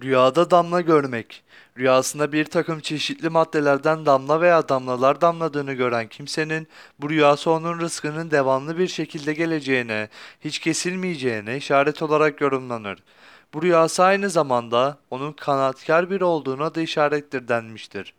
Rüyada damla görmek. Rüyasında bir takım çeşitli maddelerden damla veya damlalar damladığını gören kimsenin bu rüyası onun rızkının devamlı bir şekilde geleceğine, hiç kesilmeyeceğine işaret olarak yorumlanır. Bu rüyası aynı zamanda onun kanaatkar biri olduğuna da işarettir denmiştir.